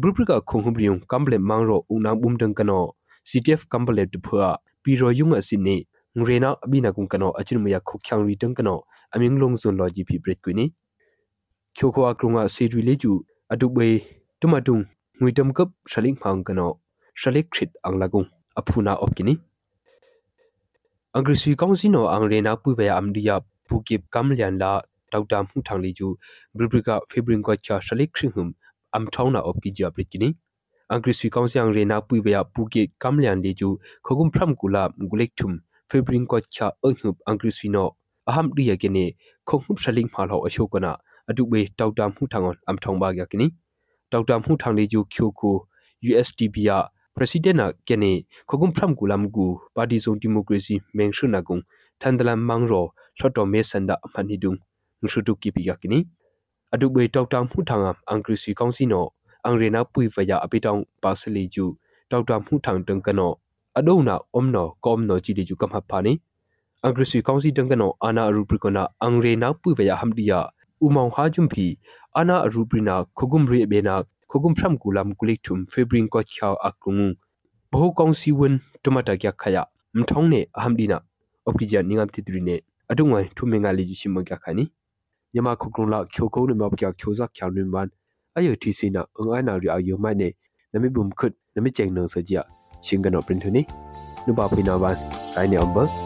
ဘရူပရကခုံဟဘရီယုံကမ်ဘလေမန်ရောဦးနာဘုံဒန်ကနော CTF ကမ်ဘလေတဖွာပီရောယုံအစင်းနေငရေနာအဘိနာကုံကနောအချင်မယခုချောင်ရီတန်ကနောအမင်းလုံးစွန်လော် ဂျီပီပရက်ကွီနီချိုခွာကရုံငါစီရီလေးကျူအတုဘေတမတုံငွေတမ်ကပ်ရှလိငဖောင်ကနောရှလိခရစ်အင်္ဂလာကုံအဖူနာအော့ကီနီ agrisi kaungsino angrena puiba amdia pukip kamlian la dauta mu thangli ju bribrika febrin ko cha shalik khringhum am thawna op ki ja prikini agrisi kaungsi angrena puiba puki kamlian li ju khogum phram kula gulek thum febrin ko cha anghup agrisi no aham riya kene khogum shaling phal ho ashokana adube dauta mu thangon am thongba ya kini dauta mu thangli ju khyoku USDP ya president na kene khogum phram kulam gu party zone democracy mengshu na gung thandalam mangro thoto me sanda mani dung ngsutu kipi ya kini adu be tok tam hu thanga angkrisi kaungsi no angrena pui vaya apitong pasali ju tok tam hu thang tung kano adou na omno kom no ji ju kam hap phani angkrisi kaungsi tung kano ana rubrikona angrena pui vaya hamdiya umong ha jumpi ana rubrina khogum re bena khogum phram kulam kulik thum febrin ko chaw akrung boh kong si wen tomata kya khaya mthong ne ahamdina opkija ningam titri ne atungwai thumenga le ji simma kya khani yama khokrung la khyo ko ne ma kya khyo za kya rin ban ayo thi sina ang ai na ri ayo mai ne nami bum khut nami cheng nang sa ja chingano print ne nu ba phina ban ai ne amba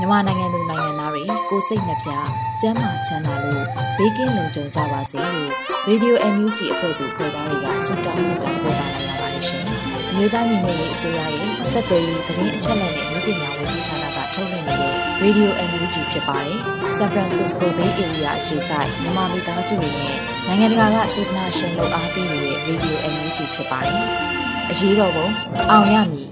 မြန်မာနိုင်ငံသူနိုင်ငံသားတွေကိုစိတ်နှပြကျန်းမာချမ်းသာလို့ဘေးကင်းလုံခြုံကြပါစေလို့ Radio NUG အဖွဲ့သူဖွဲ့သားတွေကဆုတောင်းမြတ်တာပို့တာလိုက်ရပါတယ်ရှင်။မြေသားညီမတွေအစိုးရရဲ့စက်သွေးရေးသတင်းအချက်အလက်တွေလူပညာဝန်ကြီးဌာနကထုတ်လွှင့်နေတဲ့ Radio NUG ဖြစ်ပါတယ်။ San Francisco Bay Area အခြေစိုက်မြန်မာမိသားစုတွေနဲ့နိုင်ငံတကာကစေတနာရှင်လို့အားပေးနေတဲ့ Radio NUG ဖြစ်ပါတယ်။အရေးတော်ပုံအောင်ရမည်